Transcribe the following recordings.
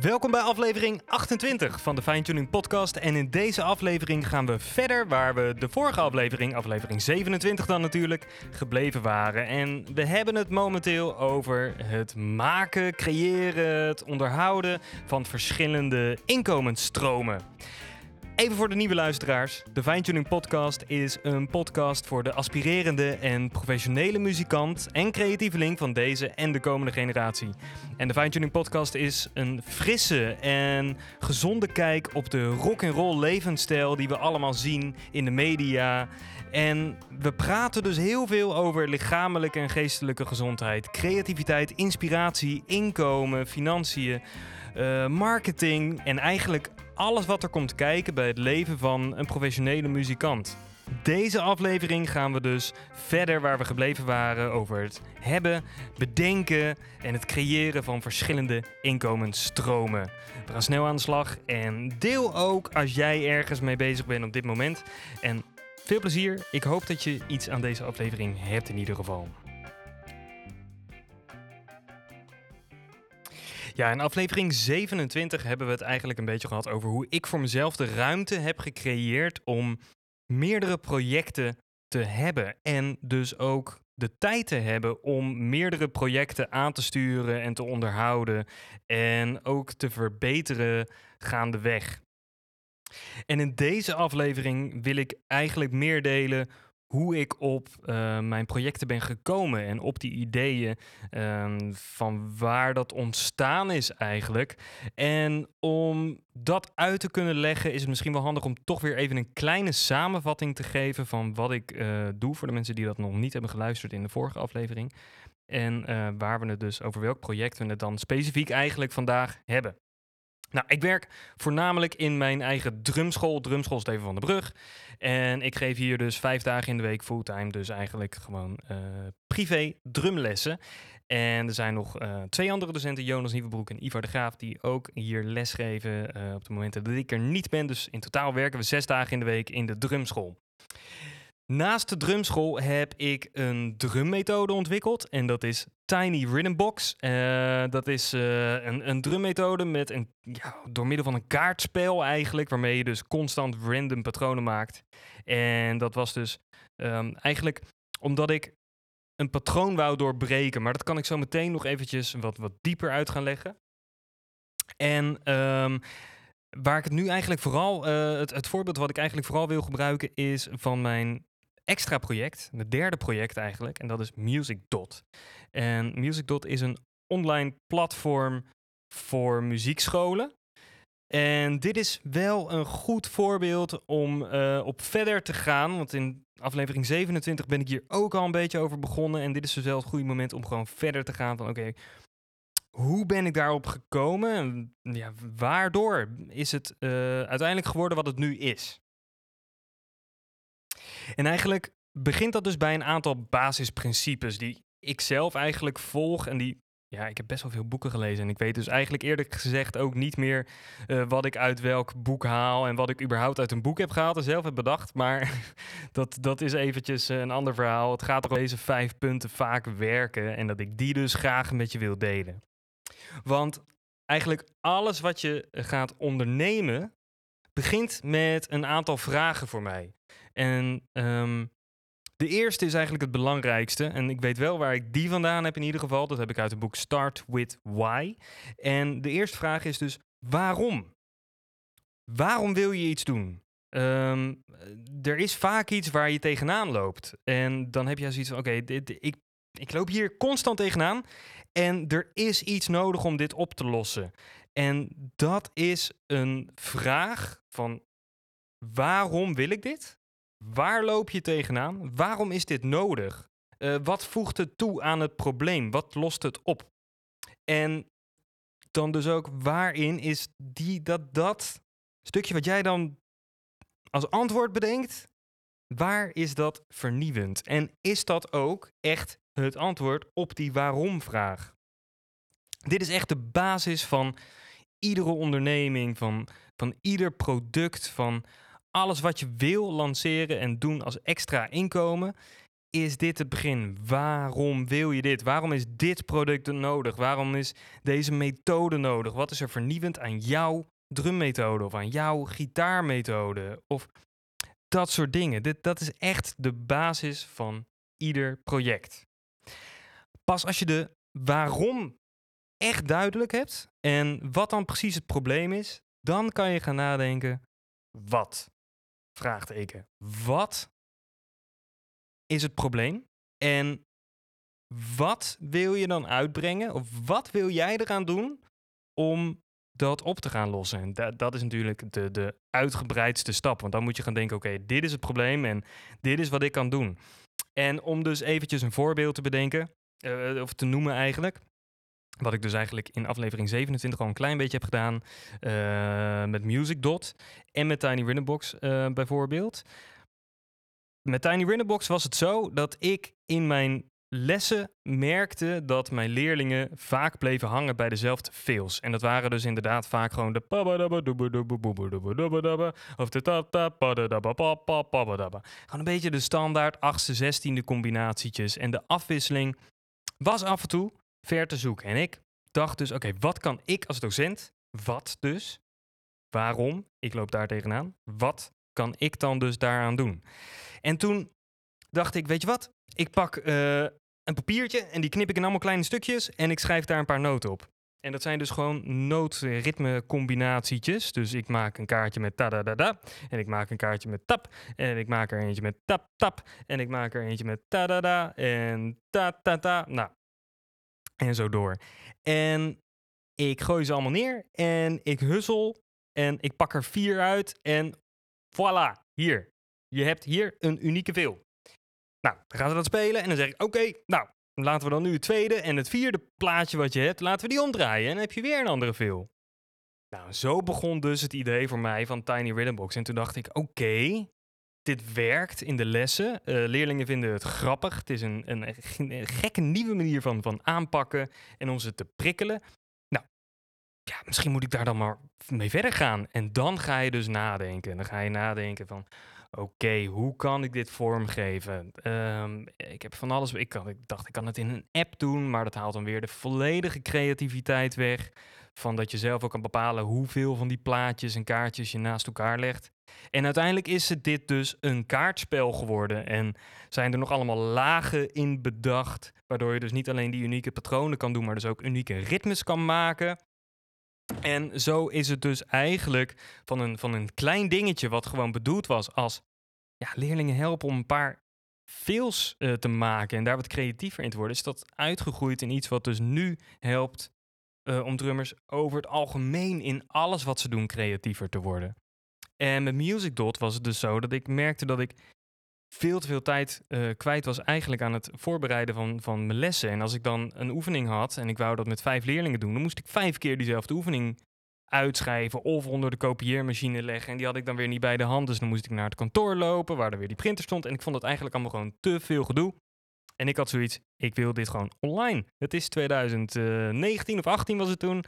Welkom bij aflevering 28 van de Fine Tuning Podcast. En in deze aflevering gaan we verder waar we de vorige aflevering, aflevering 27 dan natuurlijk, gebleven waren. En we hebben het momenteel over het maken, creëren, het onderhouden van verschillende inkomensstromen. Even voor de nieuwe luisteraars. De Fine Podcast is een podcast voor de aspirerende en professionele muzikant en creatieveling van deze en de komende generatie. En de Fine Podcast is een frisse en gezonde kijk op de rock and roll levensstijl die we allemaal zien in de media. En we praten dus heel veel over lichamelijke en geestelijke gezondheid, creativiteit, inspiratie, inkomen, financiën. Uh, marketing en eigenlijk alles wat er komt kijken bij het leven van een professionele muzikant. Deze aflevering gaan we dus verder waar we gebleven waren over het hebben, bedenken en het creëren van verschillende inkomensstromen. We gaan snel aan de slag en deel ook als jij ergens mee bezig bent op dit moment. En veel plezier. Ik hoop dat je iets aan deze aflevering hebt in ieder geval. Ja, in aflevering 27 hebben we het eigenlijk een beetje gehad over hoe ik voor mezelf de ruimte heb gecreëerd om meerdere projecten te hebben. En dus ook de tijd te hebben om meerdere projecten aan te sturen en te onderhouden. En ook te verbeteren gaandeweg. En in deze aflevering wil ik eigenlijk meer delen hoe ik op uh, mijn projecten ben gekomen en op die ideeën um, van waar dat ontstaan is eigenlijk. En om dat uit te kunnen leggen is het misschien wel handig om toch weer even een kleine samenvatting te geven van wat ik uh, doe voor de mensen die dat nog niet hebben geluisterd in de vorige aflevering. En uh, waar we het dus over welk project we het dan specifiek eigenlijk vandaag hebben. Nou, ik werk voornamelijk in mijn eigen drumschool, Drumschool Steven van der Brug. En ik geef hier dus vijf dagen in de week fulltime, dus eigenlijk gewoon uh, privé drumlessen. En er zijn nog uh, twee andere docenten, Jonas Nieuwebroek en Ivar de Graaf, die ook hier lesgeven uh, op de momenten dat ik er niet ben. Dus in totaal werken we zes dagen in de week in de drumschool. Naast de drumschool heb ik een drummethode ontwikkeld en dat is Tiny Rhythm Box. Uh, dat is uh, een, een drummethode met een, ja, door middel van een kaartspel eigenlijk, waarmee je dus constant random patronen maakt. En dat was dus um, eigenlijk omdat ik een patroon wou doorbreken, maar dat kan ik zo meteen nog eventjes wat, wat dieper uit gaan leggen. En um, waar ik het nu eigenlijk vooral, uh, het, het voorbeeld wat ik eigenlijk vooral wil gebruiken is van mijn extra project, mijn derde project eigenlijk, en dat is MusicDot. En MusicDot is een online platform voor muziekscholen. En dit is wel een goed voorbeeld om uh, op verder te gaan. Want in aflevering 27 ben ik hier ook al een beetje over begonnen. En dit is dus wel het goede moment om gewoon verder te gaan van oké, hoe ben ik daarop gekomen? En ja, waardoor is het uh, uiteindelijk geworden wat het nu is? En eigenlijk begint dat dus bij een aantal basisprincipes die ik zelf eigenlijk volg en die ja, ik heb best wel veel boeken gelezen. En ik weet dus eigenlijk eerlijk gezegd ook niet meer uh, wat ik uit welk boek haal. En wat ik überhaupt uit een boek heb gehaald en zelf heb bedacht. Maar dat, dat is eventjes een ander verhaal. Het gaat om deze vijf punten vaak werken. En dat ik die dus graag met je wil delen. Want eigenlijk alles wat je gaat ondernemen. begint met een aantal vragen voor mij. En um, de eerste is eigenlijk het belangrijkste. En ik weet wel waar ik die vandaan heb in ieder geval. Dat heb ik uit het boek Start with Why. En de eerste vraag is dus waarom? Waarom wil je iets doen? Um, er is vaak iets waar je tegenaan loopt. En dan heb je zoiets van: oké, ik, ik loop hier constant tegenaan. En er is iets nodig om dit op te lossen. En dat is een vraag van: waarom wil ik dit? Waar loop je tegenaan? Waarom is dit nodig? Uh, wat voegt het toe aan het probleem? Wat lost het op? En dan dus ook waarin is die, dat, dat stukje wat jij dan als antwoord bedenkt, waar is dat vernieuwend? En is dat ook echt het antwoord op die waarom-vraag? Dit is echt de basis van iedere onderneming, van, van ieder product, van alles wat je wil lanceren en doen als extra inkomen, is dit het begin? Waarom wil je dit? Waarom is dit product nodig? Waarom is deze methode nodig? Wat is er vernieuwend aan jouw drummethode of aan jouw gitaarmethode? Of dat soort dingen. Dit, dat is echt de basis van ieder project. Pas als je de waarom echt duidelijk hebt en wat dan precies het probleem is, dan kan je gaan nadenken: wat? Vraagteken. Wat is het probleem? En wat wil je dan uitbrengen? Of wat wil jij eraan doen om dat op te gaan lossen? En dat, dat is natuurlijk de, de uitgebreidste stap. Want dan moet je gaan denken: oké, dit is het probleem en dit is wat ik kan doen. En om dus eventjes een voorbeeld te bedenken, uh, of te noemen eigenlijk. Wat ik dus eigenlijk in aflevering 27 al een klein beetje heb gedaan. Uh, met Music Dot en met Tiny Rhythmbox uh, bijvoorbeeld. Met Tiny Rhythmbox was het zo dat ik in mijn lessen merkte dat mijn leerlingen vaak bleven hangen bij dezelfde fills. En dat waren dus inderdaad vaak gewoon de of de Gewoon een beetje de standaard 8e, 16e combinatietjes. En de afwisseling was af en toe ver te zoeken. En ik dacht dus, oké, wat kan ik als docent, wat dus, waarom, ik loop daar tegenaan, wat kan ik dan dus daaraan doen? En toen dacht ik, weet je wat, ik pak uh, een papiertje en die knip ik in allemaal kleine stukjes en ik schrijf daar een paar noten op. En dat zijn dus gewoon nootritme combinatietjes. Dus ik maak een kaartje met ta da da da. En ik maak een kaartje met tap. En ik maak er eentje met tap tap. En ik maak er eentje met ta da da. En ta ta ta. Nou, en zo door. En ik gooi ze allemaal neer en ik hussel en ik pak er vier uit en voilà, hier. Je hebt hier een unieke veel. Nou, dan gaan ze dat spelen en dan zeg ik, oké, nou, laten we dan nu het tweede en het vierde plaatje wat je hebt, laten we die omdraaien. En heb je weer een andere veel. Nou, zo begon dus het idee voor mij van Tiny Rhythm Box. En toen dacht ik, oké, dit werkt in de lessen. Uh, leerlingen vinden het grappig. Het is een, een, gekke nieuwe manier van, van aanpakken en om ze te prikkelen. Nou, ja, misschien moet ik daar dan maar mee verder gaan. En dan ga je dus nadenken. En dan ga je nadenken van, oké, hoe kan ik dit vormgeven? Um, ik heb van alles. Ik, ik dacht, ik kan het in een app doen, maar dat haalt dan weer de volledige creativiteit weg. Van dat je zelf ook kan bepalen hoeveel van die plaatjes en kaartjes je naast elkaar legt. En uiteindelijk is het dit dus een kaartspel geworden. En zijn er nog allemaal lagen in bedacht. Waardoor je dus niet alleen die unieke patronen kan doen, maar dus ook unieke ritmes kan maken. En zo is het dus eigenlijk van een, van een klein dingetje wat gewoon bedoeld was als ja, leerlingen helpen om een paar feels uh, te maken en daar wat creatiever in te worden, is dat uitgegroeid in iets wat dus nu helpt uh, om drummers over het algemeen in alles wat ze doen creatiever te worden. En met Music Dot was het dus zo dat ik merkte dat ik veel te veel tijd uh, kwijt was eigenlijk aan het voorbereiden van, van mijn lessen. En als ik dan een oefening had en ik wou dat met vijf leerlingen doen, dan moest ik vijf keer diezelfde oefening uitschrijven of onder de kopieermachine leggen. En die had ik dan weer niet bij de hand. Dus dan moest ik naar het kantoor lopen waar er weer die printer stond. En ik vond het eigenlijk allemaal gewoon te veel gedoe. En ik had zoiets, ik wil dit gewoon online. Het is 2019 of 18 was het toen.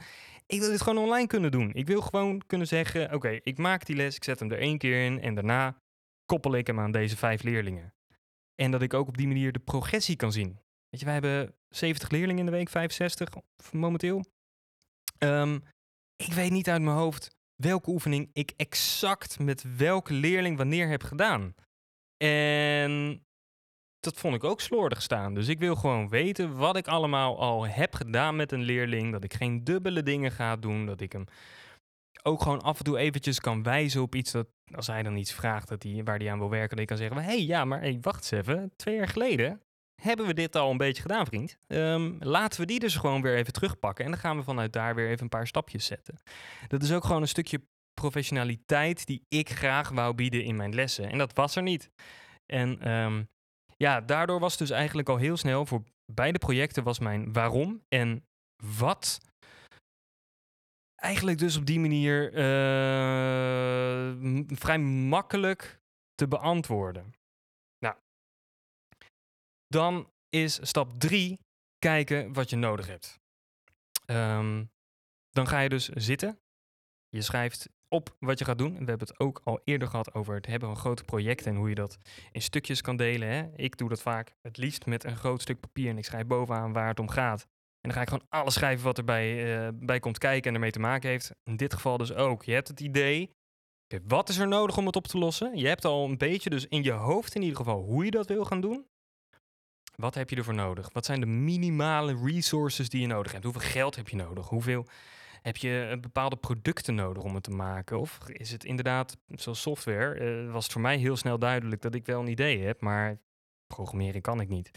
Ik wil dit gewoon online kunnen doen. Ik wil gewoon kunnen zeggen, oké, ik maak die les, ik zet hem er één keer in en daarna koppel ik hem aan deze vijf leerlingen. En dat ik ook op die manier de progressie kan zien. Weet je, wij hebben 70 leerlingen in de week, 65 momenteel. Um, ik weet niet uit mijn hoofd welke oefening ik exact met welke leerling wanneer heb gedaan. En dat vond ik ook slordig staan. Dus ik wil gewoon weten wat ik allemaal al heb gedaan met een leerling. Dat ik geen dubbele dingen ga doen. Dat ik hem ook gewoon af en toe eventjes kan wijzen op iets dat als hij dan iets vraagt dat hij, waar hij aan wil werken, dat ik kan zeggen: hé, hey, ja, maar hey, wacht eens even. Twee jaar geleden hebben we dit al een beetje gedaan, vriend. Um, laten we die dus gewoon weer even terugpakken. En dan gaan we vanuit daar weer even een paar stapjes zetten. Dat is ook gewoon een stukje professionaliteit die ik graag wou bieden in mijn lessen. En dat was er niet. En um, ja, daardoor was dus eigenlijk al heel snel voor beide projecten was mijn waarom en wat eigenlijk dus op die manier uh, vrij makkelijk te beantwoorden. Nou, dan is stap 3 kijken wat je nodig hebt. Um, dan ga je dus zitten. Je schrijft op wat je gaat doen. We hebben het ook al eerder gehad over het hebben van grote projecten en hoe je dat in stukjes kan delen. Hè? Ik doe dat vaak het liefst met een groot stuk papier en ik schrijf bovenaan waar het om gaat. En dan ga ik gewoon alles schrijven wat erbij uh, bij komt kijken en ermee te maken heeft. In dit geval dus ook. Je hebt het idee, wat is er nodig om het op te lossen? Je hebt al een beetje dus in je hoofd in ieder geval hoe je dat wil gaan doen. Wat heb je ervoor nodig? Wat zijn de minimale resources die je nodig hebt? Hoeveel geld heb je nodig? Hoeveel heb je eh, bepaalde producten nodig om het te maken? Of is het inderdaad, zoals software, uh, was het voor mij heel snel duidelijk dat ik wel een idee heb, maar programmeren kan ik niet.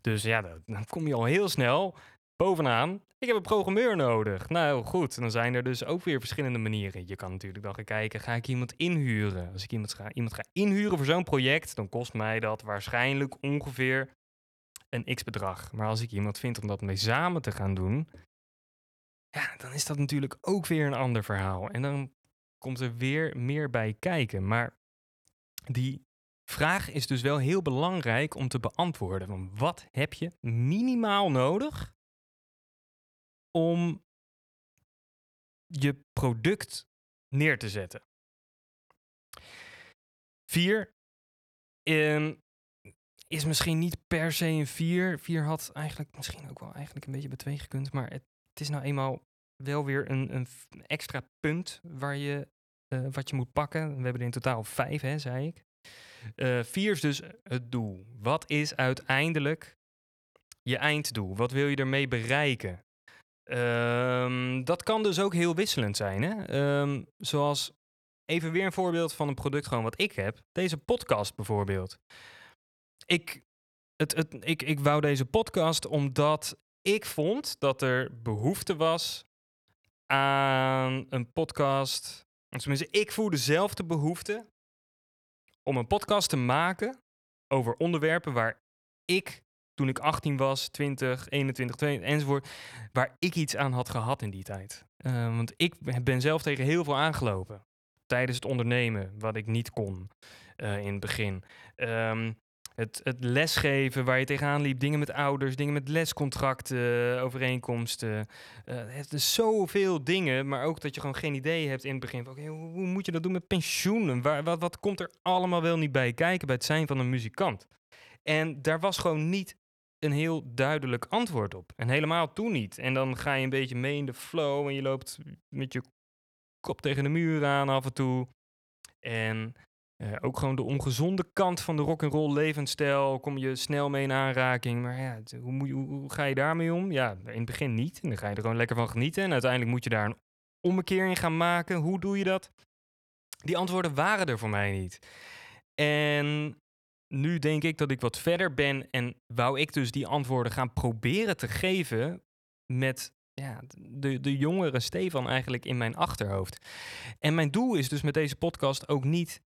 Dus ja, dan kom je al heel snel bovenaan. Ik heb een programmeur nodig. Nou goed, dan zijn er dus ook weer verschillende manieren. Je kan natuurlijk dan gaan kijken, ga ik iemand inhuren? Als ik iemand ga, iemand ga inhuren voor zo'n project, dan kost mij dat waarschijnlijk ongeveer een x-bedrag. Maar als ik iemand vind om dat mee samen te gaan doen, ja, dan is dat natuurlijk ook weer een ander verhaal. En dan komt er weer meer bij kijken. Maar die vraag is dus wel heel belangrijk om te beantwoorden. Van wat heb je minimaal nodig om je product neer te zetten? Vier, um, is misschien niet per se een 4. 4 had eigenlijk misschien ook wel eigenlijk een beetje bij 2 gekund. Maar het, het, is nou eenmaal wel weer een, een extra punt waar je, uh, wat je moet pakken. We hebben er in totaal 5, hè, zei ik. 4 uh, is dus het doel. Wat is uiteindelijk je einddoel? Wat wil je ermee bereiken? Um, dat kan dus ook heel wisselend zijn. Hè? Um, zoals even weer een voorbeeld van een product gewoon wat ik heb. Deze podcast bijvoorbeeld ik, het, het, ik, ik wou deze podcast omdat ik vond dat er behoefte was aan een podcast. Tenminste, ik voelde zelf de behoefte om een podcast te maken over onderwerpen waar ik, toen ik 18 was, 20, 21, 22 enzovoort, waar ik iets aan had gehad in die tijd. Uh, want ik ben zelf tegen heel veel aangelopen tijdens het ondernemen, wat ik niet kon uh, in het begin. Um, het, het lesgeven waar je tegenaan liep, dingen met ouders, dingen met lescontracten, overeenkomsten. Uh, het is zoveel dingen, maar ook dat je gewoon geen idee hebt in het begin. Hoe, hoe, moet je dat doen met pensioenen? Waar, wat, wat komt er allemaal wel niet bij kijken bij het zijn van een muzikant? En daar was gewoon niet een heel duidelijk antwoord op. En helemaal toen niet. En dan ga je een beetje mee in de flow en je loopt met je kop tegen de muur aan af en toe. En uh, ook gewoon de ongezonde kant van de rock and roll levensstijl kom je snel mee in aanraking. Maar ja, hoe, hoe, ga je daarmee om? Ja, in het begin niet. En dan ga je er gewoon lekker van genieten. En uiteindelijk moet je daar een ommekeer in gaan maken. Hoe doe je dat? Die antwoorden waren er voor mij niet. En nu denk ik dat ik wat verder ben en wou ik dus die antwoorden gaan proberen te geven met ja, de, de jongere Stefan eigenlijk in mijn achterhoofd. En mijn doel is dus met deze podcast ook niet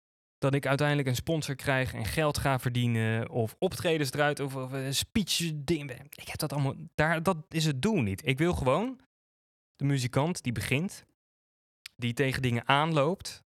dat ik uiteindelijk een sponsor krijg en geld ga verdienen of optredens eruit of, of uh, speech dingen. Ik heb dat allemaal, daar, dat is het doel niet. Ik wil gewoon de muzikant die begint, die tegen dingen aanloopt,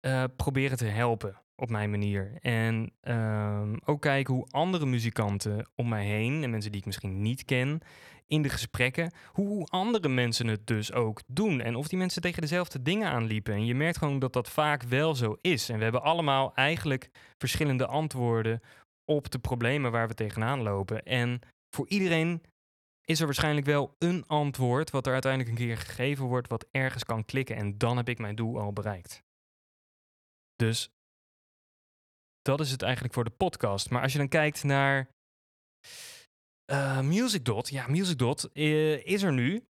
uh, proberen te helpen op mijn manier. En uh, ook kijken hoe andere muzikanten om mij heen en mensen die ik misschien niet ken, in de gesprekken hoe andere mensen het dus ook doen. En of die mensen tegen dezelfde dingen aanliepen. En je merkt gewoon dat dat vaak wel zo is. En we hebben allemaal eigenlijk verschillende antwoorden op de problemen waar we tegenaan lopen. En voor iedereen is er waarschijnlijk wel een antwoord wat er uiteindelijk een keer gegeven wordt, wat ergens kan klikken. En dan heb ik mijn doel al bereikt. Dus dat is het eigenlijk voor de podcast. Maar als je dan kijkt naar uh, MusicDot, ja, MusicDot uh, is er nu.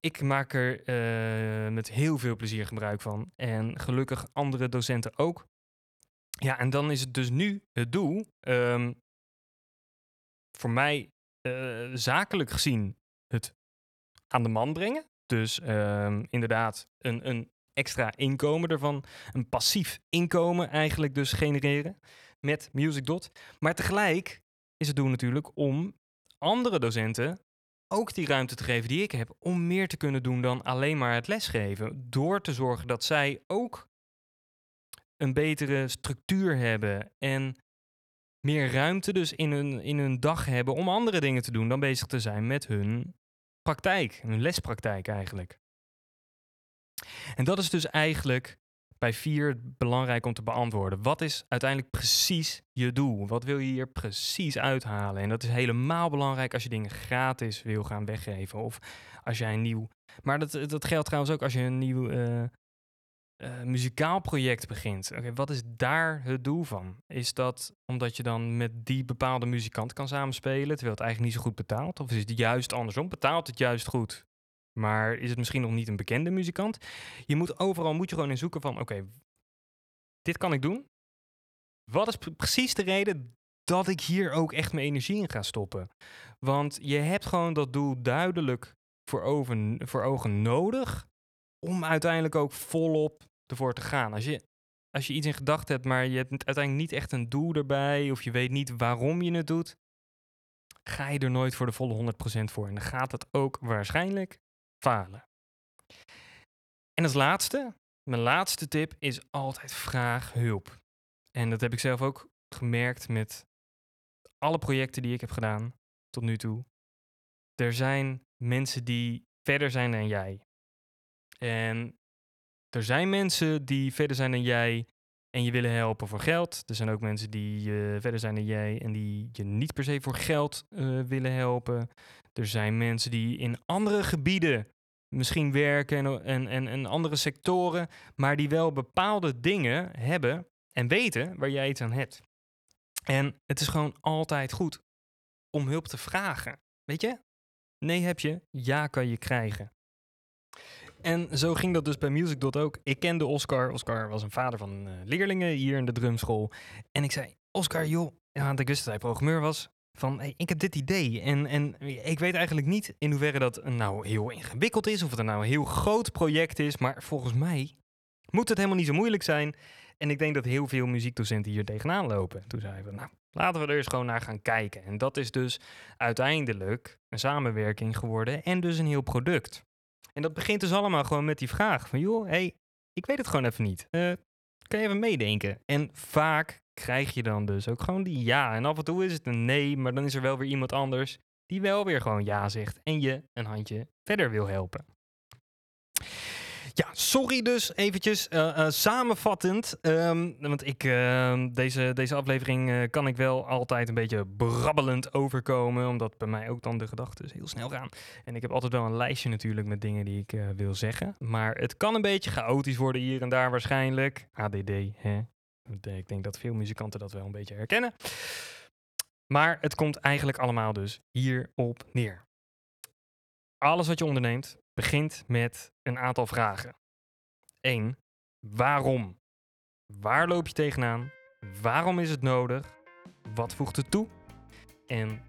Ik maak er uh, met heel veel plezier gebruik van. En gelukkig andere docenten ook. Ja, en dan is het dus nu het doel. Um, voor mij zakelijk gezien het aan de man brengen. Dus um, inderdaad een, een extra inkomen ervan. Een passief inkomen eigenlijk dus genereren met MusicDot. Maar tegelijk is het doel natuurlijk om andere docenten ook die ruimte te geven die ik heb om meer te kunnen doen dan alleen maar het lesgeven. Door te zorgen dat zij ook een betere structuur hebben en meer ruimte dus in hun, in hun dag hebben om andere dingen te doen dan bezig te zijn met hun praktijk, hun lespraktijk eigenlijk. En dat is dus eigenlijk bij vier belangrijk om te beantwoorden. Wat is uiteindelijk precies je doel? Wat wil je hier precies uithalen? En dat is helemaal belangrijk als je dingen gratis wil gaan weggeven. Of als jij een nieuw. Maar dat, dat geldt trouwens ook als je een nieuw uh, uh, muzikaal project begint. Oké, wat is daar het doel van? Is dat omdat je dan met die bepaalde muzikant kan samenspelen, terwijl het eigenlijk niet zo goed betaalt? Of is het juist andersom? Betaalt het juist goed? Maar is het misschien nog niet een bekende muzikant? Je moet overal moet je gewoon in zoeken van oké, dit kan ik doen. Wat is precies de reden dat ik hier ook echt mijn energie in ga stoppen? Want je hebt gewoon dat doel duidelijk voor ogen, nodig om uiteindelijk ook volop ervoor te gaan. Als je, als je iets in gedachten hebt, maar je hebt uiteindelijk niet echt een doel erbij, of je weet niet waarom je het doet, ga je er nooit voor de volle 100% voor. En dan gaat het ook waarschijnlijk falen. En als laatste, mijn laatste tip is altijd vraag hulp. En dat heb ik zelf ook gemerkt met alle projecten die ik heb gedaan tot nu toe. Er zijn mensen die verder zijn dan jij. En er zijn mensen die verder zijn dan jij en je willen helpen voor geld. Er zijn ook mensen die uh, verder zijn dan jij en die je niet per se voor geld uh, willen helpen. Er zijn mensen die in andere gebieden misschien werken en, en, en, andere sectoren, maar die wel bepaalde dingen hebben en weten waar jij iets aan hebt. En het is gewoon altijd goed om hulp te vragen. Weet je? Nee heb je, ja kan je krijgen. En zo ging dat dus bij MusicDot ook. Ik kende Oscar. Oscar was een vader van uh, leerlingen hier in de drumschool. En ik zei, Oscar, joh, want ik wist dat hij programmeur was. Van, hey, ik heb dit idee. En, en ik weet eigenlijk niet in hoeverre dat nou heel ingewikkeld is. Of het nou een heel groot project is. Maar volgens mij moet het helemaal niet zo moeilijk zijn. En ik denk dat heel veel muziekdocenten hier tegenaan lopen. Toen zeiden we, nou, laten we er eens gewoon naar gaan kijken. En dat is dus uiteindelijk een samenwerking geworden en dus een heel product. En dat begint dus allemaal gewoon met die vraag van, joh, hey, ik weet het gewoon even niet. Uh, kan je even meedenken? En vaak krijg je dan dus ook gewoon die ja. En af en toe is het een nee, maar dan is er wel weer iemand anders die wel weer gewoon ja zegt en je een handje verder wil helpen. Ja, sorry dus eventjes uh, uh, samenvattend. Um, want ik, uh, deze, deze aflevering eh, kan ik wel altijd een beetje brabbelend overkomen. Omdat bij mij ook dan de gedachten heel snel gaan. En ik heb altijd wel een lijstje natuurlijk met dingen die ik wil zeggen. Maar het kan een beetje chaotisch worden hier en daar waarschijnlijk. ADD, hè? Ik denk dat veel muzikanten dat wel een beetje herkennen. Maar het komt eigenlijk allemaal dus hierop neer. Alles wat je onderneemt begint met een aantal vragen. 1. Waarom? Waar loop je tegenaan? Waarom is het nodig? Wat voegt het toe? En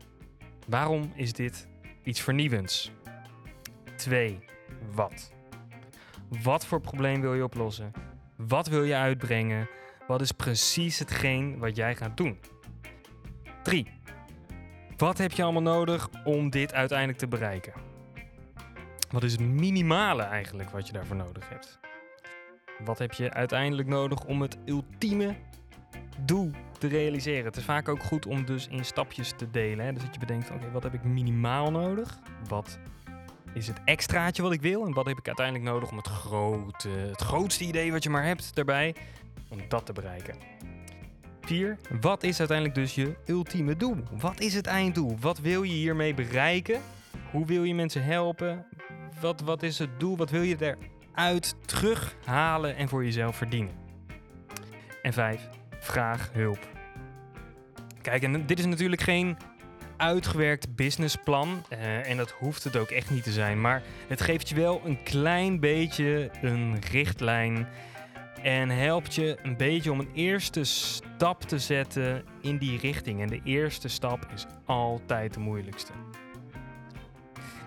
waarom is dit iets vernieuwends? 2. Wat? Wat voor probleem wil je oplossen? Wat wil je uitbrengen? Wat is precies hetgeen wat jij gaat doen? 3. Wat heb je allemaal nodig om dit uiteindelijk te bereiken? Wat is het minimale eigenlijk wat je daarvoor nodig hebt? Wat heb je uiteindelijk nodig om het ultieme doel te realiseren? Het is vaak ook goed om dus in stapjes te delen. Hè? Dus dat je bedenkt, oké, wat heb ik minimaal nodig? Wat is het extraatje wat ik wil? En wat heb ik uiteindelijk nodig om het grote, het grootste idee wat je maar hebt daarbij, om dat te bereiken? 4. Wat is uiteindelijk dus je ultieme doel? Wat is het einddoel? Wat wil je hiermee bereiken? Hoe wil je mensen helpen? Wat, wat is het doel? Wat wil je eruit terughalen en voor jezelf verdienen? En 5. Vraag hulp. Kijk, en dit is natuurlijk geen uitgewerkt businessplan. Uh, en dat hoeft het ook echt niet te zijn. Maar het geeft je wel een klein beetje een richtlijn en helpt je een beetje om een eerste stap te zetten in die richting. En de eerste stap is altijd de moeilijkste.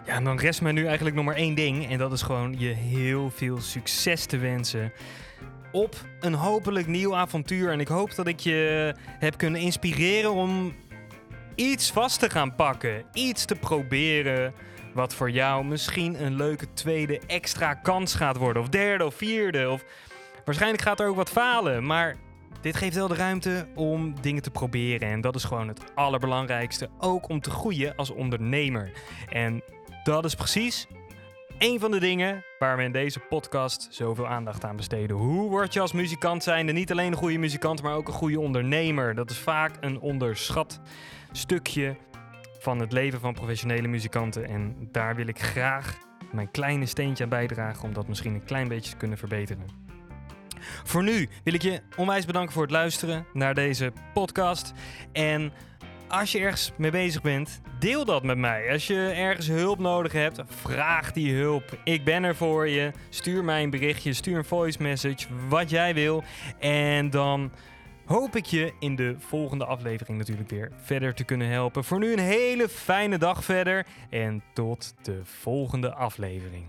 Ja, en dan rest me nu eigenlijk nog maar één ding. En dat is gewoon je heel veel succes te wensen. Op een hopelijk nieuw avontuur. En ik hoop dat ik je heb kunnen inspireren om iets vast te gaan pakken. Iets te proberen. Wat voor jou misschien een leuke tweede extra kans gaat worden. Of derde of vierde. Of Waarschijnlijk gaat er ook wat falen, maar dit geeft wel de ruimte om dingen te proberen. En dat is gewoon het allerbelangrijkste. Ook om te groeien als ondernemer. En dat is precies een van de dingen waar we in deze podcast zoveel aandacht aan besteden. Hoe word je als muzikant zijnde niet alleen een goede muzikant, maar ook een goede ondernemer? Dat is vaak een onderschat stukje van het leven van professionele muzikanten. En daar wil ik graag mijn kleine steentje aan bijdragen om dat misschien een klein beetje te kunnen verbeteren. Voor nu wil ik je onwijs bedanken voor het luisteren naar deze podcast. En als je ergens mee bezig bent, deel dat met mij. Als je ergens hulp nodig hebt, vraag die hulp. Ik ben er voor je. Stuur mij een berichtje, stuur een voice message, wat jij wil. En dan hoop ik je in de volgende aflevering natuurlijk weer verder te kunnen helpen. Voor nu een hele fijne dag verder en tot de volgende aflevering.